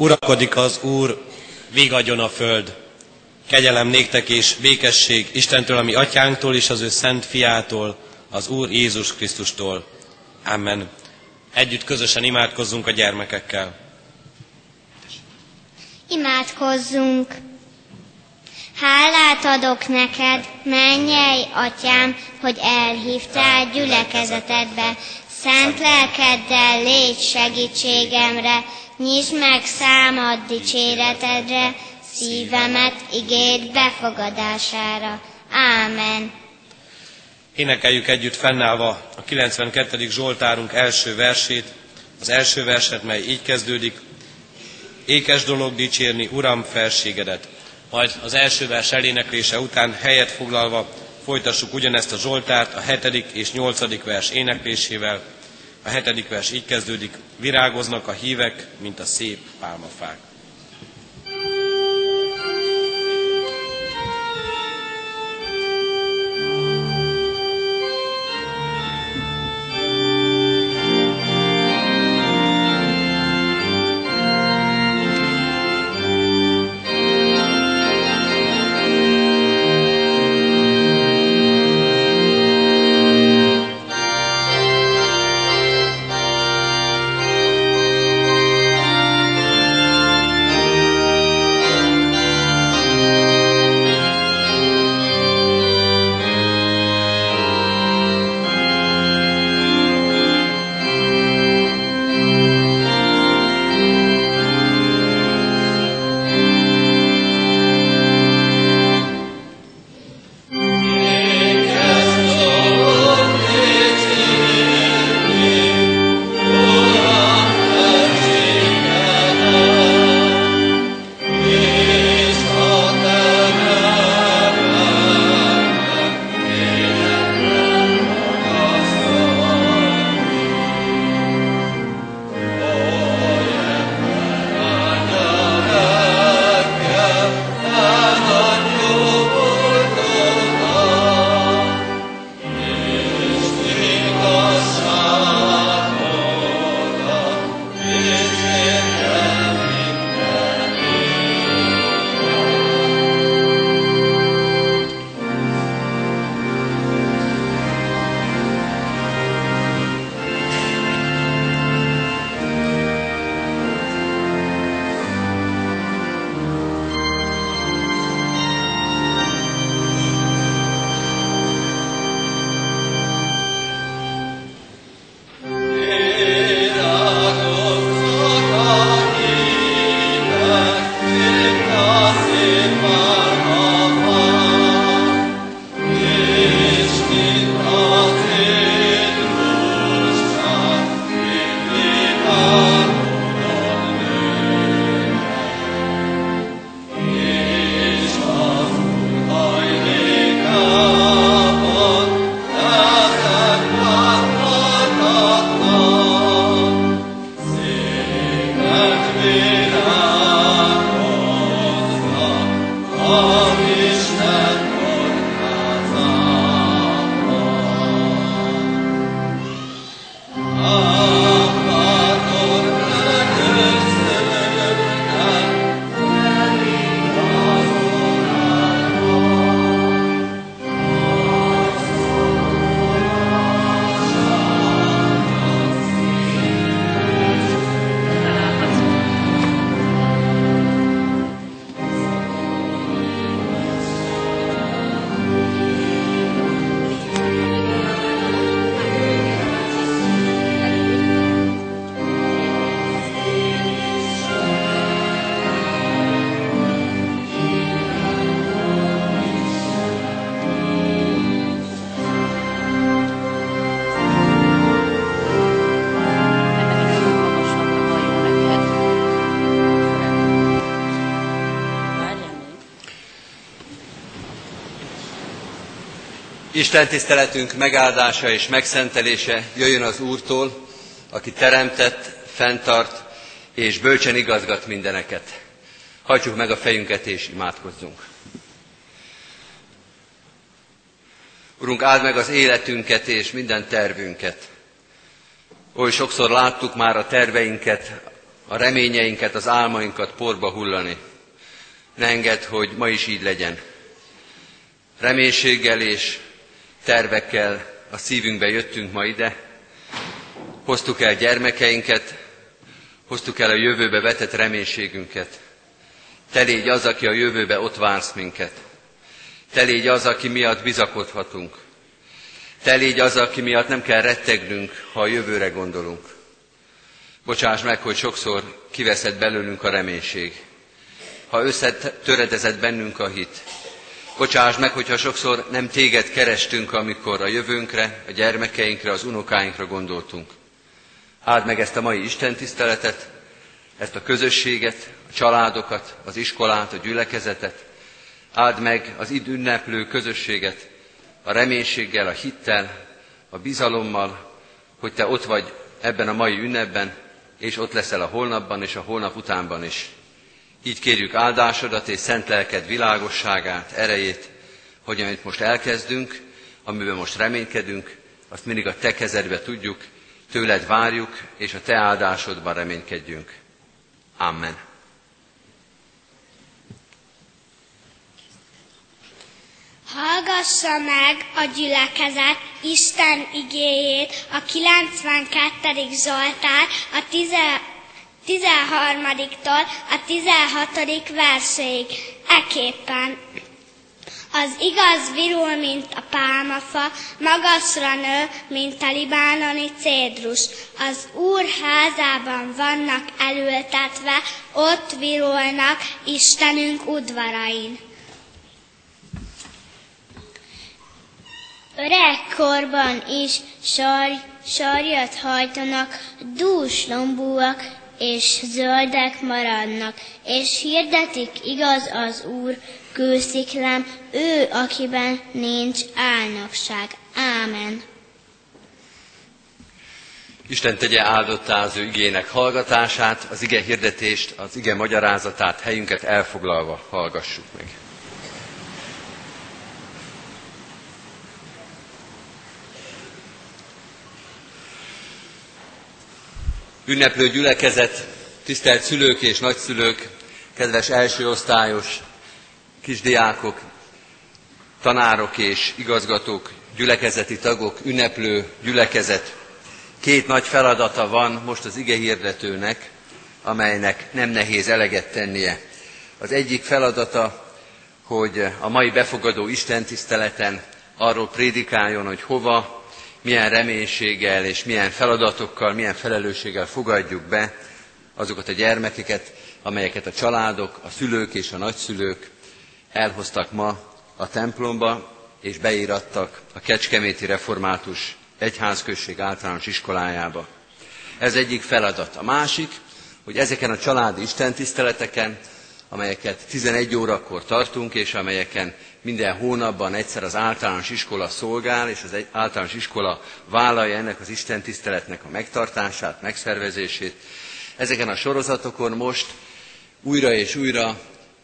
Urakodik az Úr, vigadjon a föld. Kegyelem néktek és békesség Istentől, ami atyánktól és az ő szent fiától, az Úr Jézus Krisztustól. Amen. Együtt közösen imádkozzunk a gyermekekkel. Imádkozzunk! Hálát adok neked, mennyei atyám, hogy elhívtál gyülekezetedbe. Szent lelkeddel légy segítségemre, nyisd meg számad dicséretedre, szívemet igéd befogadására. Ámen. Énekeljük együtt fennállva a 92. Zsoltárunk első versét, az első verset, mely így kezdődik. Ékes dolog dicsérni, Uram, felségedet. Majd az első vers eléneklése után helyet foglalva folytassuk ugyanezt a Zsoltárt a hetedik és nyolcadik vers éneklésével. A hetedik vers így kezdődik, virágoznak a hívek, mint a szép pálmafák. Isten tiszteletünk megáldása és megszentelése jöjjön az Úrtól, aki teremtett, fenntart és bölcsen igazgat mindeneket. Hajtsuk meg a fejünket és imádkozzunk. Urunk, áld meg az életünket és minden tervünket. Oly sokszor láttuk már a terveinket, a reményeinket, az álmainkat porba hullani. Ne engedd, hogy ma is így legyen. Reménységgel és tervekkel a szívünkbe jöttünk ma ide, hoztuk el gyermekeinket, hoztuk el a jövőbe vetett reménységünket. Te légy az, aki a jövőbe ott vársz minket. Te légy az, aki miatt bizakodhatunk. Te légy az, aki miatt nem kell rettegnünk, ha a jövőre gondolunk. Bocsáss meg, hogy sokszor kiveszed belőlünk a reménység. Ha összetöredezett bennünk a hit. Bocsáss meg, hogyha sokszor nem téged kerestünk, amikor a jövőnkre, a gyermekeinkre, az unokáinkra gondoltunk. Áld meg ezt a mai Isten tiszteletet, ezt a közösséget, a családokat, az iskolát, a gyülekezetet. Áld meg az id ünneplő közösséget a reménységgel, a hittel, a bizalommal, hogy Te ott vagy ebben a mai ünnepben, és ott leszel a holnapban és a holnap utánban is. Így kérjük áldásodat és szent lelked világosságát, erejét, hogy amit most elkezdünk, amiben most reménykedünk, azt mindig a Te kezedbe tudjuk, tőled várjuk, és a Te áldásodban reménykedjünk. Amen. Hallgassa meg a gyülekezet Isten igéjét, a 92. Zsoltár, a 13-tól a 16. verséig. Eképpen az igaz virul, mint a pálmafa, magasra nő, mint a libánoni cédrus. Az Úr házában vannak elültetve, ott virulnak Istenünk udvarain. Öregkorban is sar, sarjat hajtanak, dús lombúak és zöldek maradnak, és hirdetik igaz az Úr kősziklám, ő, akiben nincs álnokság. Ámen. Isten tegye áldottá az ő igének hallgatását, az ige hirdetést, az ige magyarázatát, helyünket elfoglalva hallgassuk meg. Ünneplő gyülekezet, tisztelt szülők és nagyszülők, kedves elsőosztályos kisdiákok, tanárok és igazgatók, gyülekezeti tagok, ünneplő gyülekezet. Két nagy feladata van most az ige hirdetőnek, amelynek nem nehéz eleget tennie. Az egyik feladata, hogy a mai befogadó istentiszteleten arról prédikáljon, hogy hova, milyen reménységgel és milyen feladatokkal, milyen felelősséggel fogadjuk be azokat a gyermekeket, amelyeket a családok, a szülők és a nagyszülők elhoztak ma a templomba, és beírattak a Kecskeméti Református Egyházközség általános iskolájába. Ez egyik feladat. A másik, hogy ezeken a családi istentiszteleteken, amelyeket 11 órakor tartunk, és amelyeken minden hónapban egyszer az általános iskola szolgál, és az általános iskola vállalja ennek az Isten tiszteletnek a megtartását, megszervezését. Ezeken a sorozatokon most újra és újra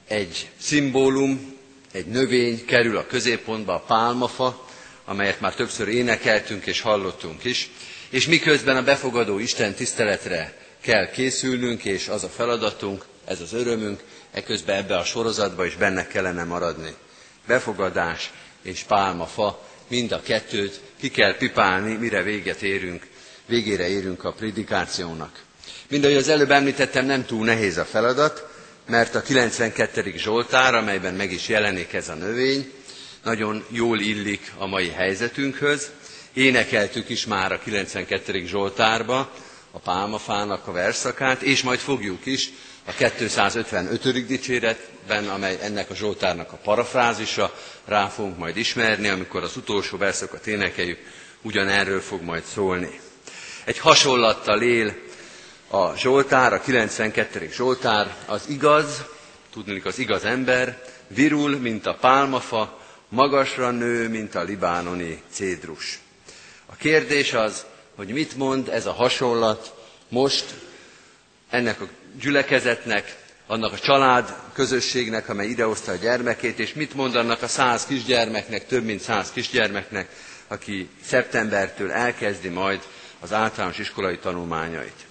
egy szimbólum, egy növény kerül a középpontba, a pálmafa, amelyet már többször énekeltünk és hallottunk is, és miközben a befogadó Isten tiszteletre kell készülnünk, és az a feladatunk, ez az örömünk, eközben ebbe a sorozatba is benne kellene maradni befogadás és pálmafa, mind a kettőt ki kell pipálni, mire véget érünk, végére érünk a predikációnak. Mind ahogy az előbb említettem, nem túl nehéz a feladat, mert a 92. Zsoltár, amelyben meg is jelenik ez a növény, nagyon jól illik a mai helyzetünkhöz. Énekeltük is már a 92. Zsoltárba a pálmafának a verszakát, és majd fogjuk is a 255. dicséretben, amely ennek a Zsoltárnak a parafrázisa, rá fogunk majd ismerni, amikor az utolsó verszokat énekeljük, ugyanerről fog majd szólni. Egy hasonlattal él a Zsoltár, a 92. Zsoltár, az igaz, tudnék az igaz ember, virul, mint a pálmafa, magasra nő, mint a libánoni cédrus. A kérdés az, hogy mit mond ez a hasonlat most ennek a gyülekezetnek, annak a család közösségnek, amely idehozta a gyermekét, és mit mond annak a száz kisgyermeknek, több mint száz kisgyermeknek, aki szeptembertől elkezdi majd az általános iskolai tanulmányait.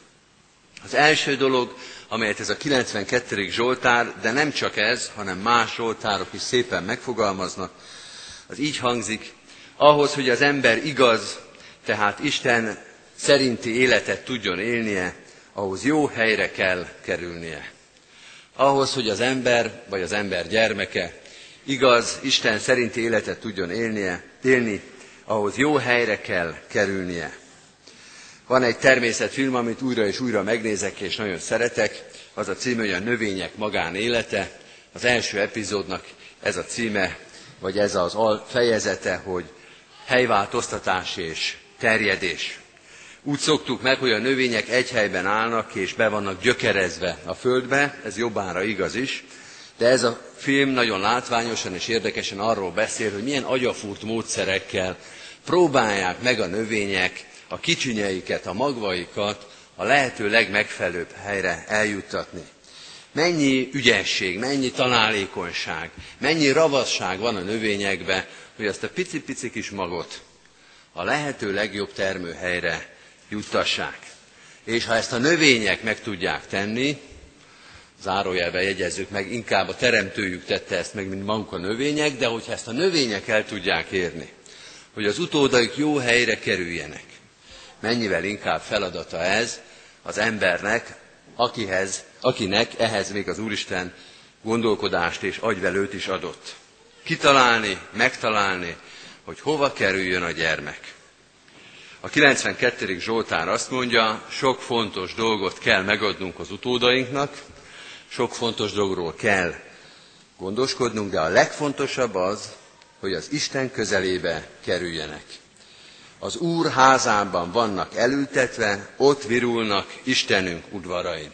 Az első dolog, amelyet ez a 92. Zsoltár, de nem csak ez, hanem más Zsoltárok is szépen megfogalmaznak, az így hangzik, ahhoz, hogy az ember igaz, tehát Isten szerinti életet tudjon élnie, ahhoz jó helyre kell kerülnie. Ahhoz, hogy az ember, vagy az ember gyermeke igaz, Isten szerinti életet tudjon élnie, élni, ahhoz jó helyre kell kerülnie. Van egy természetfilm, amit újra és újra megnézek, és nagyon szeretek. Az a címe, hogy a növények magánélete. Az első epizódnak ez a címe, vagy ez az fejezete, hogy helyváltoztatás és terjedés. Úgy szoktuk meg, hogy a növények egy helyben állnak és be vannak gyökerezve a földbe, ez jobbára igaz is, de ez a film nagyon látványosan és érdekesen arról beszél, hogy milyen agyafúrt módszerekkel próbálják meg a növények a kicsinyeiket, a magvaikat a lehető legmegfelelőbb helyre eljuttatni. Mennyi ügyesség, mennyi találékonyság, mennyi ravasság van a növényekben, hogy azt a pici-pici kis magot a lehető legjobb termőhelyre juttassák. És ha ezt a növények meg tudják tenni, zárójelben jegyezzük meg, inkább a teremtőjük tette ezt meg, mint maguk a növények, de hogyha ezt a növények el tudják érni, hogy az utódaik jó helyre kerüljenek, mennyivel inkább feladata ez az embernek, akihez, akinek ehhez még az Úristen gondolkodást és agyvelőt is adott. Kitalálni, megtalálni, hogy hova kerüljön a gyermek. A 92. Zsoltár azt mondja, sok fontos dolgot kell megadnunk az utódainknak, sok fontos dologról kell gondoskodnunk, de a legfontosabb az, hogy az Isten közelébe kerüljenek. Az Úr házában vannak elültetve, ott virulnak Istenünk udvarain.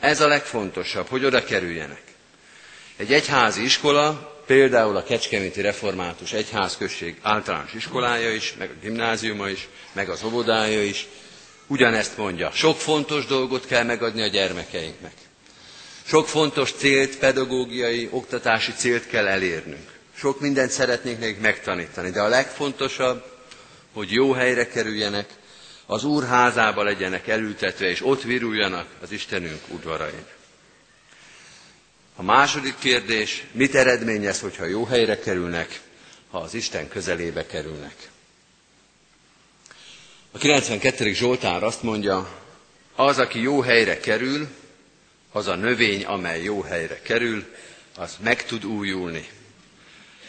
Ez a legfontosabb, hogy oda kerüljenek. Egy egyházi iskola, például a Kecskeméti Református Egyházközség általános iskolája is, meg a gimnáziuma is, meg az óvodája is, ugyanezt mondja. Sok fontos dolgot kell megadni a gyermekeinknek. Sok fontos célt, pedagógiai, oktatási célt kell elérnünk. Sok mindent szeretnénk nekik megtanítani, de a legfontosabb, hogy jó helyre kerüljenek, az Úr házába legyenek elültetve, és ott viruljanak az Istenünk udvarain. A második kérdés, mit eredményez, hogyha jó helyre kerülnek, ha az Isten közelébe kerülnek? A 92. Zsoltár azt mondja, az, aki jó helyre kerül, az a növény, amely jó helyre kerül, az meg tud újulni.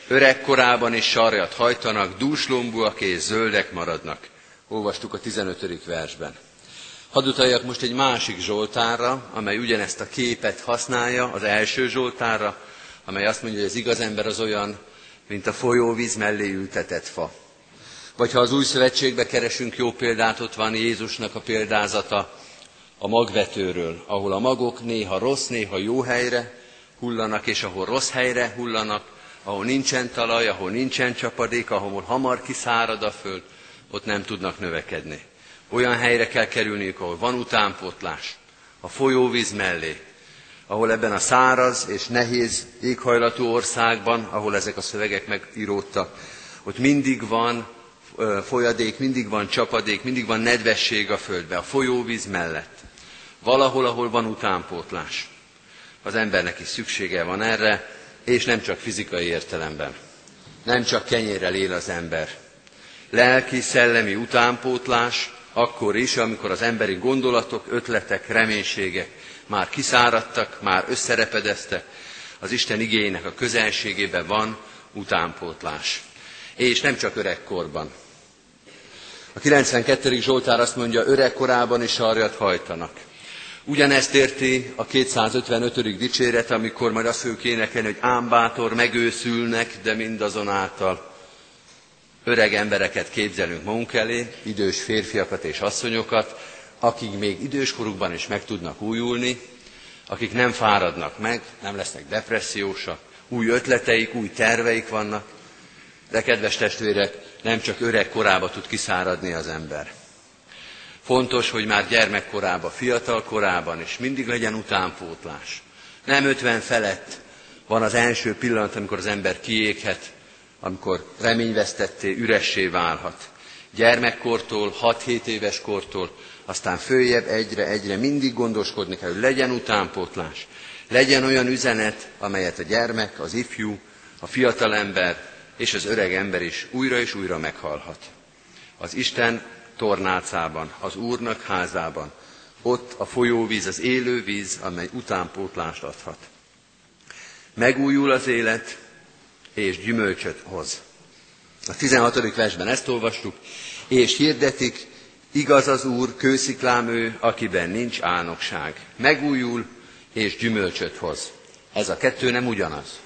Öreg korában is sarjat hajtanak, dúslombúak és zöldek maradnak. Olvastuk a 15. versben. Hadd utaljak most egy másik Zsoltárra, amely ugyanezt a képet használja, az első Zsoltárra, amely azt mondja, hogy az igaz ember az olyan, mint a folyóvíz mellé ültetett fa. Vagy ha az új szövetségbe keresünk jó példát, ott van Jézusnak a példázata a magvetőről, ahol a magok néha rossz, néha jó helyre hullanak, és ahol rossz helyre hullanak, ahol nincsen talaj, ahol nincsen csapadék, ahol hamar kiszárad a föld, ott nem tudnak növekedni. Olyan helyre kell kerülniük, ahol van utánpótlás, a folyóvíz mellé, ahol ebben a száraz és nehéz éghajlatú országban, ahol ezek a szövegek megíródtak, ott mindig van folyadék, mindig van csapadék, mindig van nedvesség a földbe, a folyóvíz mellett. Valahol, ahol van utánpótlás. Az embernek is szüksége van erre, és nem csak fizikai értelemben. Nem csak kenyérrel él az ember. Lelki, szellemi utánpótlás, akkor is, amikor az emberi gondolatok, ötletek, reménységek már kiszáradtak, már összerepedeztek, az Isten igényének a közelségében van utánpótlás. És nem csak öregkorban. A 92. Zsoltár azt mondja, öregkorában is sarjat hajtanak. Ugyanezt érti a 255. dicséret, amikor majd azt fogjuk énekelni, hogy ámbátor megőszülnek, de mindazonáltal öreg embereket képzelünk magunk elé, idős férfiakat és asszonyokat, akik még időskorukban is meg tudnak újulni, akik nem fáradnak meg, nem lesznek depressziósak, új ötleteik, új terveik vannak, de kedves testvérek, nem csak öreg korába tud kiszáradni az ember. Fontos, hogy már gyermekkorában, fiatal korában is mindig legyen utánpótlás. Nem 50 felett van az első pillanat, amikor az ember kiéghet, amikor reményvesztetté, üressé válhat. Gyermekkortól, 6-7 éves kortól aztán följebb egyre-egyre mindig gondoskodni kell, hogy legyen utánpótlás, legyen olyan üzenet, amelyet a gyermek, az ifjú, a fiatalember és az öreg ember is újra és újra meghallhat. Az Isten tornácában, az Úrnak házában, ott a folyóvíz, az élő víz, amely utánpótlást adhat. Megújul az élet, és gyümölcsöt hoz. A 16. versben ezt olvastuk, és hirdetik, igaz az Úr, kősziklám ő, akiben nincs álnokság. Megújul, és gyümölcsöt hoz. Ez a kettő nem ugyanaz.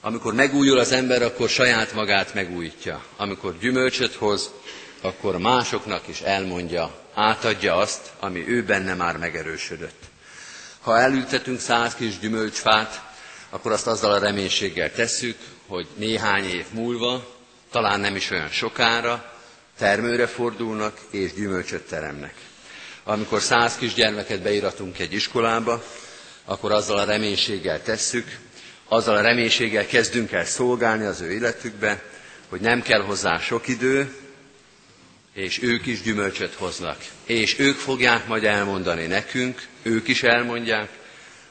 Amikor megújul az ember, akkor saját magát megújítja. Amikor gyümölcsöt hoz, akkor másoknak is elmondja, átadja azt, ami ő benne már megerősödött. Ha elültetünk száz kis gyümölcsfát, akkor azt azzal a reménységgel tesszük, hogy néhány év múlva, talán nem is olyan sokára, termőre fordulnak és gyümölcsöt teremnek. Amikor száz kisgyermeket beiratunk egy iskolába, akkor azzal a reménységgel tesszük, azzal a reménységgel kezdünk el szolgálni az ő életükbe, hogy nem kell hozzá sok idő, és ők is gyümölcsöt hoznak. És ők fogják majd elmondani nekünk, ők is elmondják,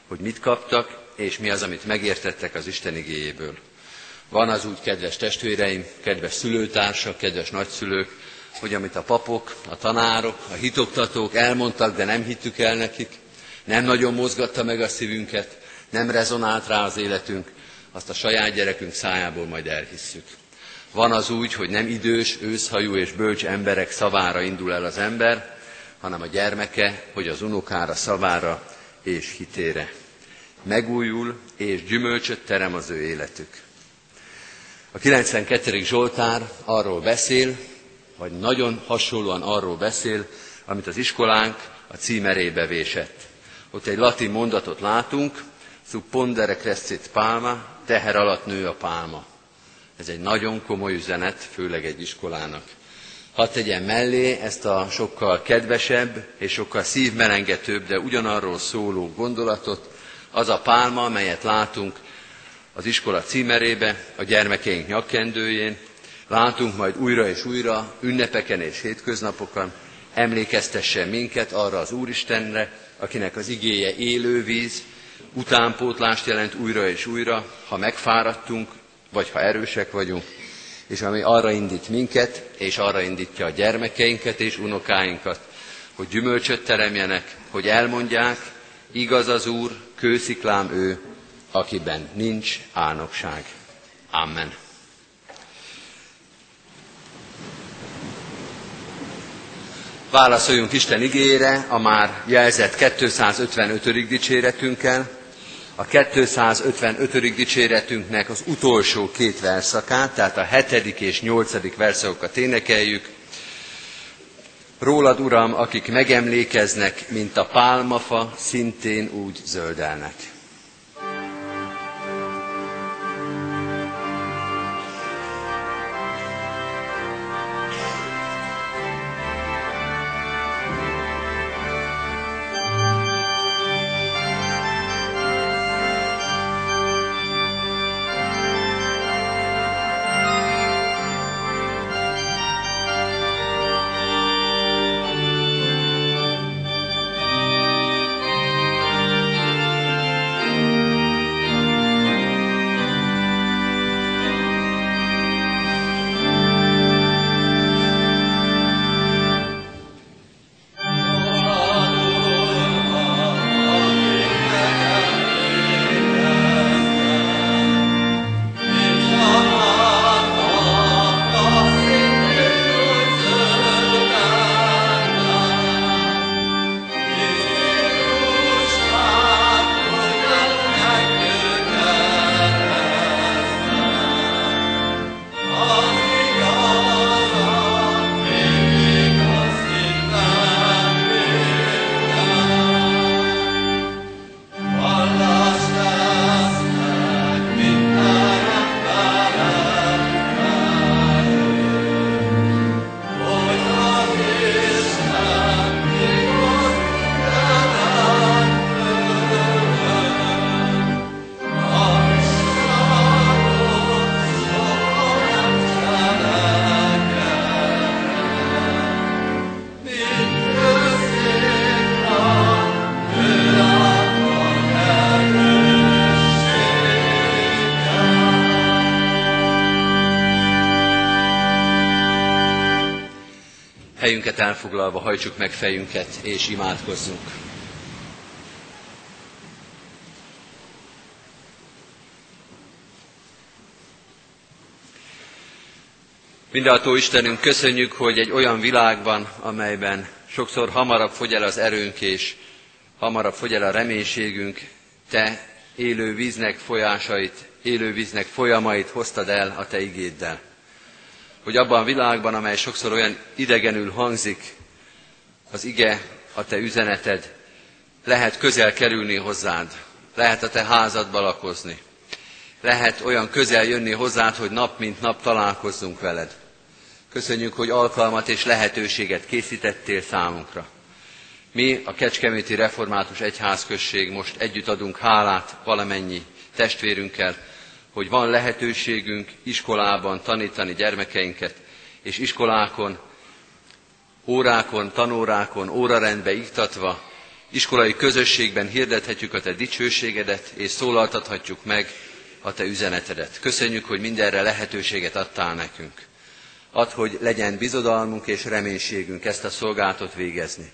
hogy mit kaptak, és mi az, amit megértettek az Isten igéjéből. Van az úgy, kedves testvéreim, kedves szülőtársak, kedves nagyszülők, hogy amit a papok, a tanárok, a hitoktatók elmondtak, de nem hittük el nekik, nem nagyon mozgatta meg a szívünket, nem rezonált rá az életünk, azt a saját gyerekünk szájából majd elhisszük. Van az úgy, hogy nem idős, őszhajú és bölcs emberek szavára indul el az ember, hanem a gyermeke, hogy az unokára szavára és hitére. Megújul és gyümölcsöt terem az ő életük. A 92. Zsoltár arról beszél, vagy nagyon hasonlóan arról beszél, amit az iskolánk a címerébe vésett. Ott egy latin mondatot látunk, pondere crescit palma, teher alatt nő a pálma. Ez egy nagyon komoly üzenet, főleg egy iskolának. Hadd tegyen mellé ezt a sokkal kedvesebb és sokkal szívmelengetőbb, de ugyanarról szóló gondolatot, az a pálma, amelyet látunk az iskola címerébe, a gyermekeink nyakkendőjén, látunk majd újra és újra, ünnepeken és hétköznapokon, emlékeztessen minket arra az Úristenre, akinek az igéje élő víz, utánpótlást jelent újra és újra, ha megfáradtunk, vagy ha erősek vagyunk, és ami arra indít minket, és arra indítja a gyermekeinket és unokáinkat, hogy gyümölcsöt teremjenek, hogy elmondják, igaz az Úr, kősziklám ő, akiben nincs álnokság. Amen. Válaszoljunk Isten igére a már jelzett 255. dicséretünkkel. A 255. dicséretünknek az utolsó két verszakát, tehát a 7. és 8. verszakokat énekeljük. Rólad, Uram, akik megemlékeznek, mint a pálmafa, szintén úgy zöldelnek. Helyünket elfoglalva hajtsuk meg fejünket és imádkozzunk. Mindenható Istenünk, köszönjük, hogy egy olyan világban, amelyben sokszor hamarabb fogy el az erőnk, és hamarabb fogy el a reménységünk, Te élő víznek folyásait, élő víznek folyamait hoztad el a Te igéddel. Hogy abban a világban, amely sokszor olyan idegenül hangzik, az ige, a Te üzeneted, lehet közel kerülni hozzád, lehet a Te házadba lakozni, lehet olyan közel jönni hozzád, hogy nap mint nap találkozzunk veled. Köszönjük, hogy alkalmat és lehetőséget készítettél számunkra. Mi, a Kecskeméti Református Egyházközség most együtt adunk hálát valamennyi testvérünkkel, hogy van lehetőségünk iskolában tanítani gyermekeinket, és iskolákon, órákon, tanórákon, órarendbe iktatva, iskolai közösségben hirdethetjük a Te dicsőségedet, és szólaltathatjuk meg a Te üzenetedet. Köszönjük, hogy mindenre lehetőséget adtál nekünk. Add, hogy legyen bizodalmunk és reménységünk ezt a szolgálatot végezni.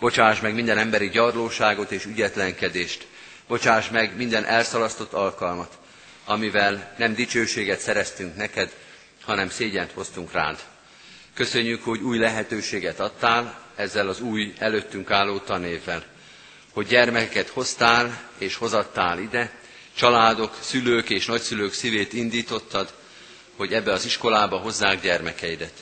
Bocsáss meg minden emberi gyarlóságot és ügyetlenkedést. Bocsáss meg minden elszalasztott alkalmat, amivel nem dicsőséget szereztünk neked, hanem szégyent hoztunk rád. Köszönjük, hogy új lehetőséget adtál ezzel az új előttünk álló tanévvel, hogy gyermekeket hoztál és hozattál ide, családok, szülők és nagyszülők szívét indítottad, hogy ebbe az iskolába hozzák gyermekeidet.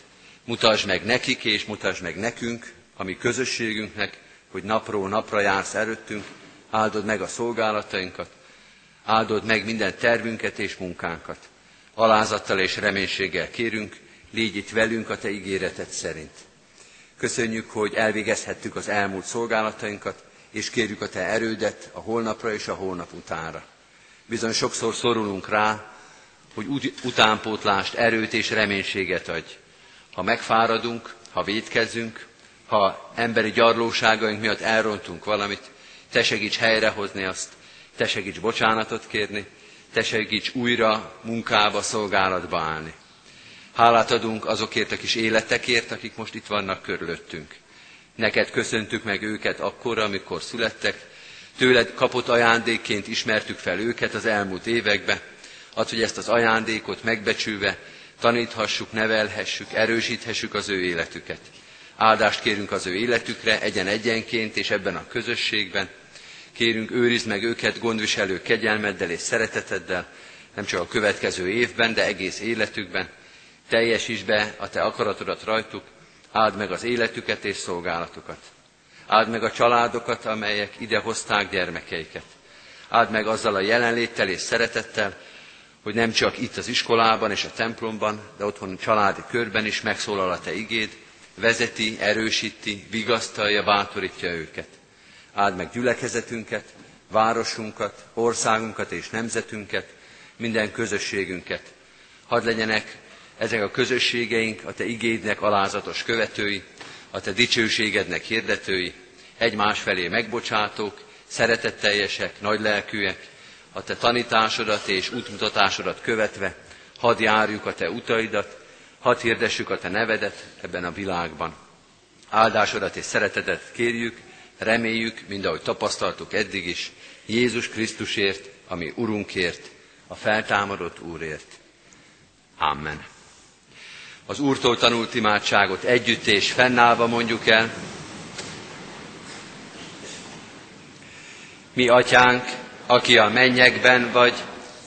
Mutasd meg nekik és mutasd meg nekünk, a mi közösségünknek, hogy napról napra jársz előttünk, áldod meg a szolgálatainkat, áldod meg minden tervünket és munkánkat. Alázattal és reménységgel kérünk, légy itt velünk a Te ígéreted szerint. Köszönjük, hogy elvégezhettük az elmúlt szolgálatainkat, és kérjük a Te erődet a holnapra és a holnap utánra. Bizony sokszor szorulunk rá, hogy utánpótlást, erőt és reménységet adj. Ha megfáradunk, ha védkezzünk, ha emberi gyarlóságaink miatt elrontunk valamit, te segíts helyrehozni azt, te segíts bocsánatot kérni, te segíts újra munkába, szolgálatba állni. Hálát adunk azokért a kis életekért, akik most itt vannak körülöttünk. Neked köszöntük meg őket akkor, amikor születtek, tőled kapott ajándékként ismertük fel őket az elmúlt években, Add, hogy ezt az ajándékot megbecsülve taníthassuk, nevelhessük, erősíthessük az ő életüket. Áldást kérünk az ő életükre, egyen-egyenként és ebben a közösségben. Kérünk, őrizd meg őket gondviselő kegyelmeddel és szereteteddel, nem csak a következő évben, de egész életükben. Teljesíts be a Te akaratodat rajtuk, áld meg az életüket és szolgálatukat. Áld meg a családokat, amelyek ide hozták gyermekeiket. Áld meg azzal a jelenléttel és szeretettel, hogy nem csak itt az iskolában és a templomban, de otthon családi körben is megszólal a Te igéd, vezeti, erősíti, vigasztalja, bátorítja őket. Áld meg gyülekezetünket, városunkat, országunkat és nemzetünket, minden közösségünket. Hadd legyenek ezek a közösségeink a Te igédnek alázatos követői, a Te dicsőségednek hirdetői, egymás felé megbocsátók, szeretetteljesek, nagylelkűek, a te tanításodat és útmutatásodat követve, hadd járjuk a te utaidat, hadd hirdessük a te nevedet ebben a világban. Áldásodat és szeretetet kérjük, reméljük, mind ahogy tapasztaltuk eddig is, Jézus Krisztusért, ami Urunkért, a feltámadott Úrért. Amen. Az Úrtól tanult imádságot együtt és fennállva mondjuk el. Mi, Atyánk, aki a mennyekben vagy,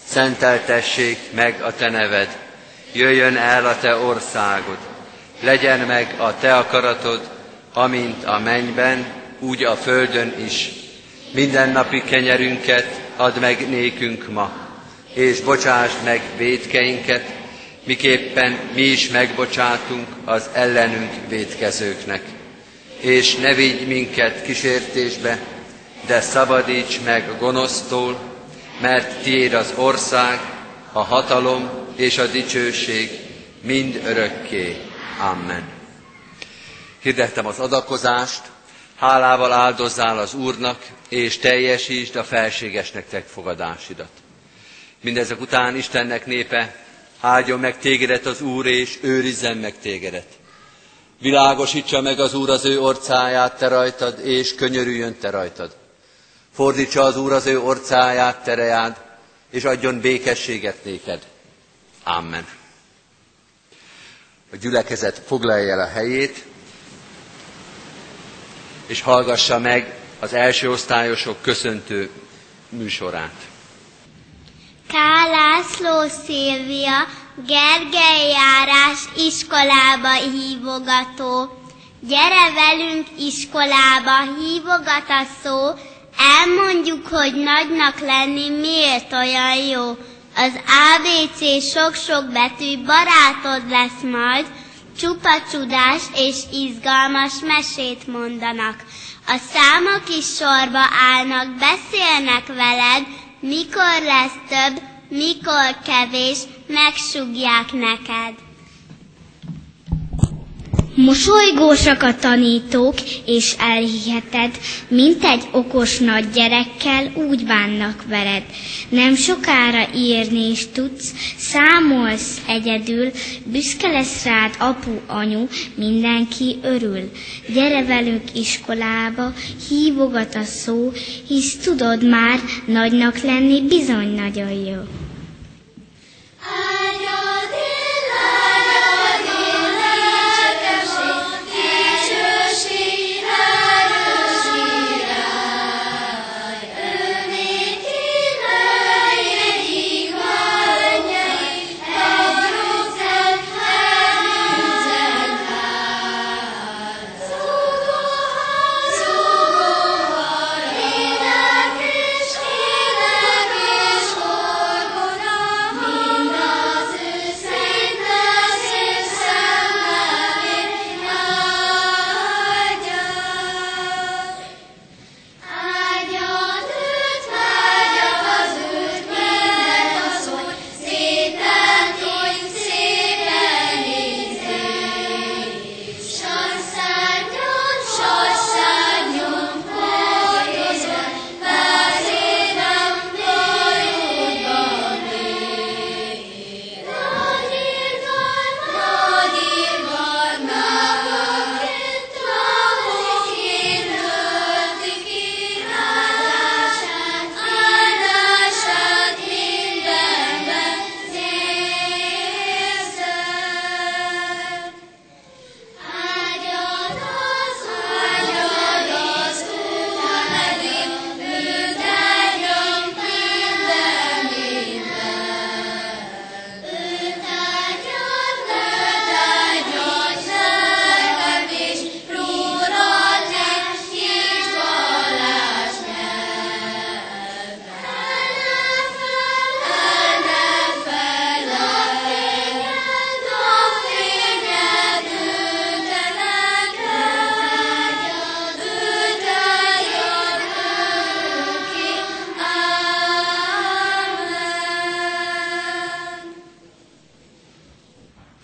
szenteltessék meg a te neved, jöjjön el a te országod, legyen meg a te akaratod, amint a mennyben, úgy a földön is. Mindennapi kenyerünket add meg nékünk ma, és bocsásd meg védkeinket, miképpen mi is megbocsátunk az ellenünk védkezőknek. És ne vigy minket kísértésbe, de szabadíts meg gonosztól, mert tiéd az ország, a hatalom és a dicsőség mind örökké. Amen. Hirdettem az adakozást, hálával áldozzál az Úrnak, és teljesítsd a felségesnek megfogadásidat. Mindezek után Istennek népe, áldjon meg tégedet az Úr, és őrizzen meg tégedet. Világosítsa meg az Úr az ő orcáját te rajtad, és könyörüljön te rajtad. Fordítsa az Úr az ő orcáját tereád, és adjon békességet néked. Amen. A gyülekezet foglalja el a helyét, és hallgassa meg az első osztályosok köszöntő műsorát. Kálászló Szilvia, Gergely járás iskolába hívogató. Gyere velünk iskolába, hívogat a szó, elmondjuk, hogy nagynak lenni miért olyan jó. Az ABC sok-sok betű barátod lesz majd, csupa csodás és izgalmas mesét mondanak. A számok is sorba állnak, beszélnek veled, mikor lesz több, mikor kevés, megsugják neked. Mosolygósak a tanítók, és elhiheted, mint egy okos nagy gyerekkel úgy bánnak veled. Nem sokára írni is tudsz, számolsz egyedül, büszke lesz rád apu, anyu, mindenki örül. Gyere velünk iskolába, hívogat a szó, hisz tudod már, nagynak lenni bizony nagyon jó.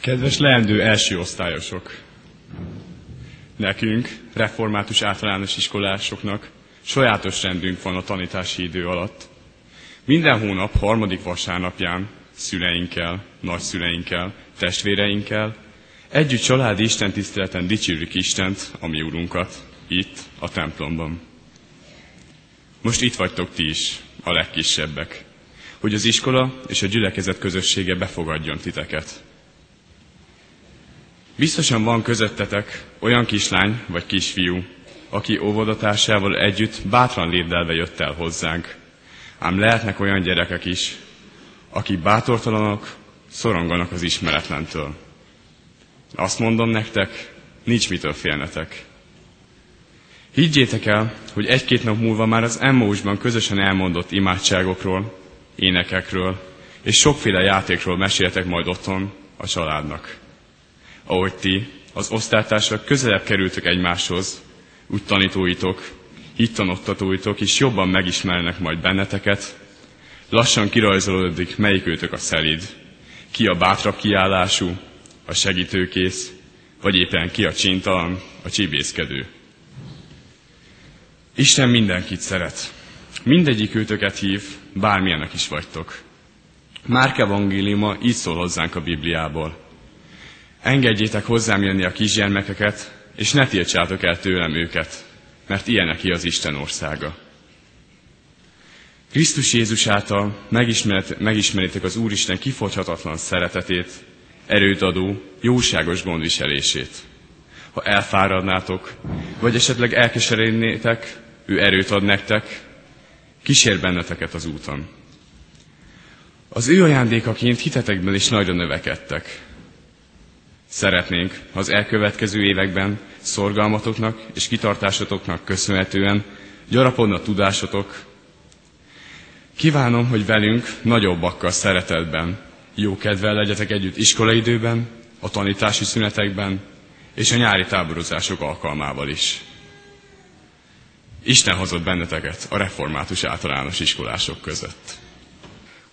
Kedves leendő első osztályosok! Nekünk, református általános iskolásoknak sajátos rendünk van a tanítási idő alatt. Minden hónap harmadik vasárnapján szüleinkkel, nagyszüleinkkel, testvéreinkkel együtt családi istentiszteleten dicsérjük Istent, a mi úrunkat, itt, a templomban. Most itt vagytok ti is, a legkisebbek, hogy az iskola és a gyülekezet közössége befogadjon titeket. Biztosan van közöttetek olyan kislány vagy kisfiú, aki óvodatársával együtt bátran lépdelve jött el hozzánk. Ám lehetnek olyan gyerekek is, akik bátortalanok, szoronganak az ismeretlentől. Azt mondom nektek, nincs mitől félnetek. Higgyétek el, hogy egy-két nap múlva már az Emmausban közösen elmondott imádságokról, énekekről és sokféle játékról meséltek majd otthon a családnak ahogy ti, az osztálytársak közelebb kerültök egymáshoz, úgy tanítóitok, hittanoktatóitok is jobban megismernek majd benneteket, lassan kirajzolódik, melyik őtök a szelid, ki a bátrabb kiállású, a segítőkész, vagy éppen ki a csintalan, a csibészkedő. Isten mindenkit szeret. Mindegyik őtöket hív, bármilyenek is vagytok. Márk evangéliuma így szól hozzánk a Bibliából. Engedjétek hozzám jönni a kisgyermekeket, és ne tiltsátok el tőlem őket, mert ilyenek az Isten országa. Krisztus Jézus által megismeritek az Úristen kifogyhatatlan szeretetét, erőt adó, jóságos gondviselését. Ha elfáradnátok, vagy esetleg elkeserednétek, ő erőt ad nektek, kísér benneteket az úton. Az ő ajándékaként hitetekben is nagyra növekedtek. Szeretnénk, az elkövetkező években szorgalmatoknak és kitartásotoknak köszönhetően gyarapodna tudásotok. Kívánom, hogy velünk nagyobbakkal szeretetben, jó kedvel legyetek együtt iskolaidőben, a tanítási szünetekben és a nyári táborozások alkalmával is. Isten hozott benneteket a református általános iskolások között.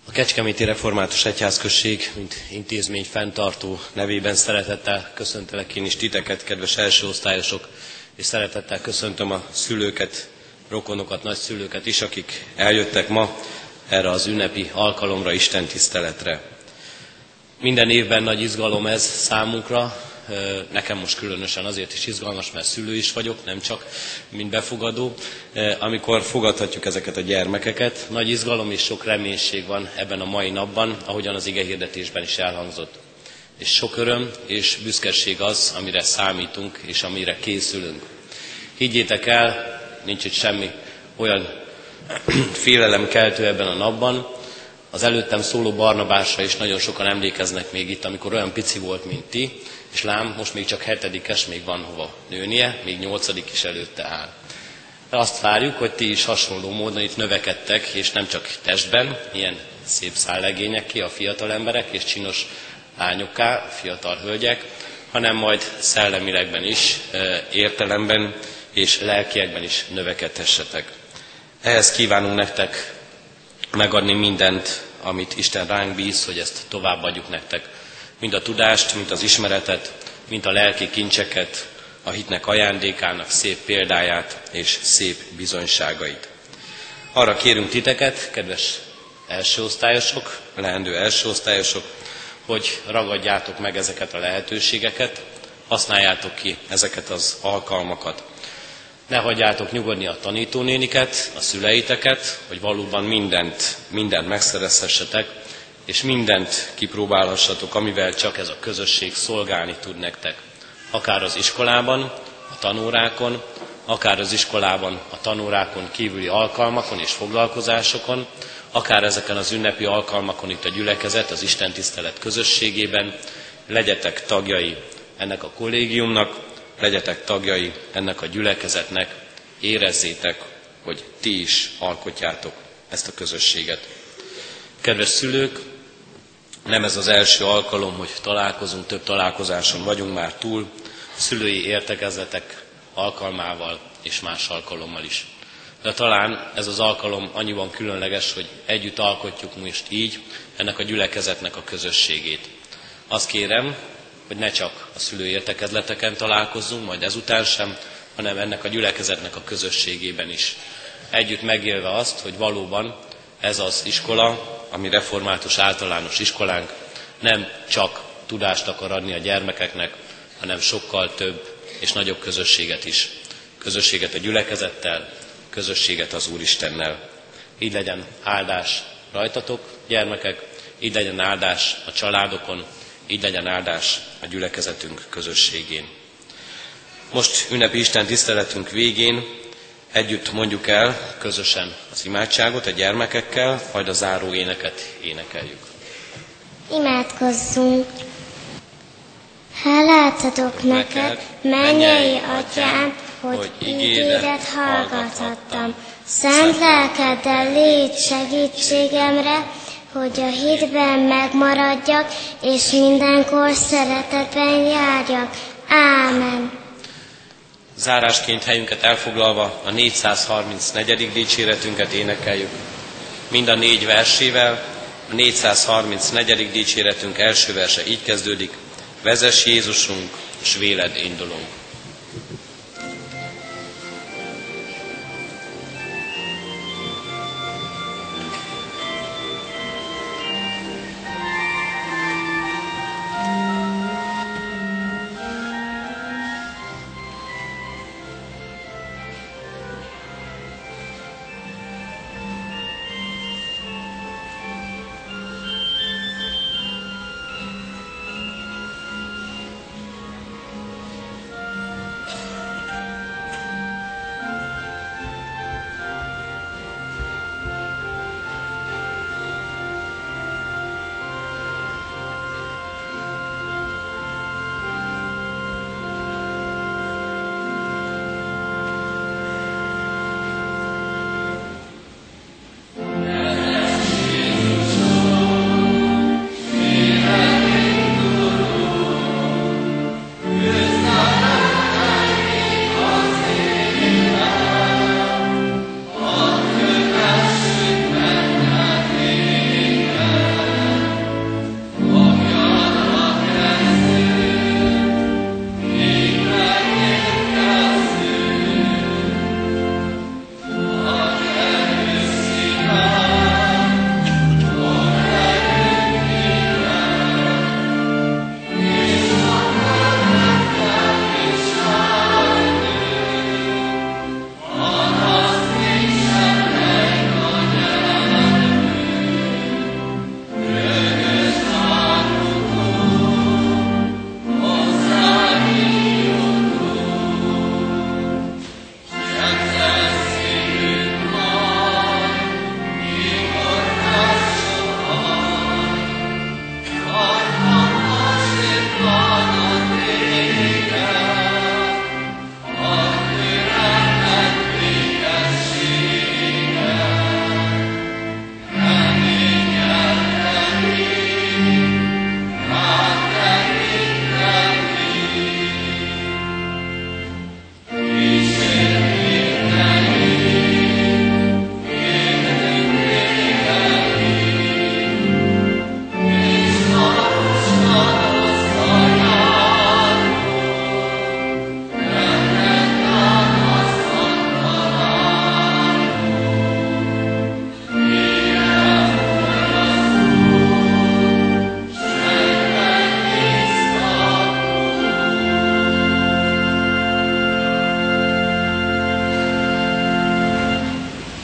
A Kecskeméti Református Egyházközség, mint intézmény fenntartó nevében szeretettel köszöntelek én is titeket, kedves elsőosztályosok, és szeretettel köszöntöm a szülőket, rokonokat, nagyszülőket is, akik eljöttek ma erre az ünnepi alkalomra, Isten tiszteletre. Minden évben nagy izgalom ez számunkra, nekem most különösen azért is izgalmas, mert szülő is vagyok, nem csak mint befogadó, amikor fogadhatjuk ezeket a gyermekeket. Nagy izgalom és sok reménység van ebben a mai napban, ahogyan az ige hirdetésben is elhangzott. És sok öröm és büszkeség az, amire számítunk és amire készülünk. Higgyétek el, nincs itt semmi olyan félelemkeltő ebben a napban, az előttem szóló Barnabásra is nagyon sokan emlékeznek még itt, amikor olyan pici volt, mint ti, és lám, most még csak hetedikes, még van hova nőnie, még nyolcadik is előtte áll. De azt várjuk, hogy ti is hasonló módon itt növekedtek, és nem csak testben, ilyen szép szállegények ki a fiatal emberek, és csinos lányokká, fiatal hölgyek, hanem majd szellemilegben is, értelemben és lelkiekben is növekedhessetek. Ehhez kívánunk nektek megadni mindent, amit Isten ránk bíz, hogy ezt továbbadjuk nektek mind a tudást, mind az ismeretet, mind a lelki kincseket, a hitnek ajándékának szép példáját és szép bizonyságait. Arra kérünk titeket, kedves elsőosztályosok, leendő elsőosztályosok, hogy ragadjátok meg ezeket a lehetőségeket, használjátok ki ezeket az alkalmakat. Ne hagyjátok nyugodni a tanítónéniket, a szüleiteket, hogy valóban mindent, mindent megszerezhessetek, és mindent kipróbálhassatok, amivel csak ez a közösség szolgálni tud nektek. Akár az iskolában, a tanórákon, akár az iskolában, a tanórákon kívüli alkalmakon és foglalkozásokon, akár ezeken az ünnepi alkalmakon itt a gyülekezet, az Isten tisztelet közösségében, legyetek tagjai ennek a kollégiumnak, legyetek tagjai ennek a gyülekezetnek, érezzétek, hogy ti is alkotjátok ezt a közösséget. Kedves szülők, nem ez az első alkalom, hogy találkozunk, több találkozáson vagyunk már túl, szülői értekezletek alkalmával és más alkalommal is. De talán ez az alkalom annyiban különleges, hogy együtt alkotjuk most így ennek a gyülekezetnek a közösségét. Azt kérem, hogy ne csak a szülői értekezleteken találkozzunk, majd ezután sem, hanem ennek a gyülekezetnek a közösségében is. Együtt megélve azt, hogy valóban ez az iskola, a mi református általános iskolánk nem csak tudást akar adni a gyermekeknek, hanem sokkal több és nagyobb közösséget is. Közösséget a gyülekezettel, közösséget az Úristennel. Így legyen áldás rajtatok, gyermekek, így legyen áldás a családokon, így legyen áldás a gyülekezetünk közösségén. Most ünnepi Isten tiszteletünk végén Együtt mondjuk el közösen az imádságot a gyermekekkel, majd a záró éneket énekeljük. Imádkozzunk! Hálát adok neked, mennyei atyám, hogy ígéret hallgathattam. Szent lelkeddel légy segítségemre, hogy a hitben megmaradjak, és mindenkor szeretetben járjak. Ámen. Zárásként helyünket elfoglalva a 434. dicséretünket énekeljük. Mind a négy versével, a 434. dicséretünk első verse így kezdődik. Vezes Jézusunk, s véled indulunk.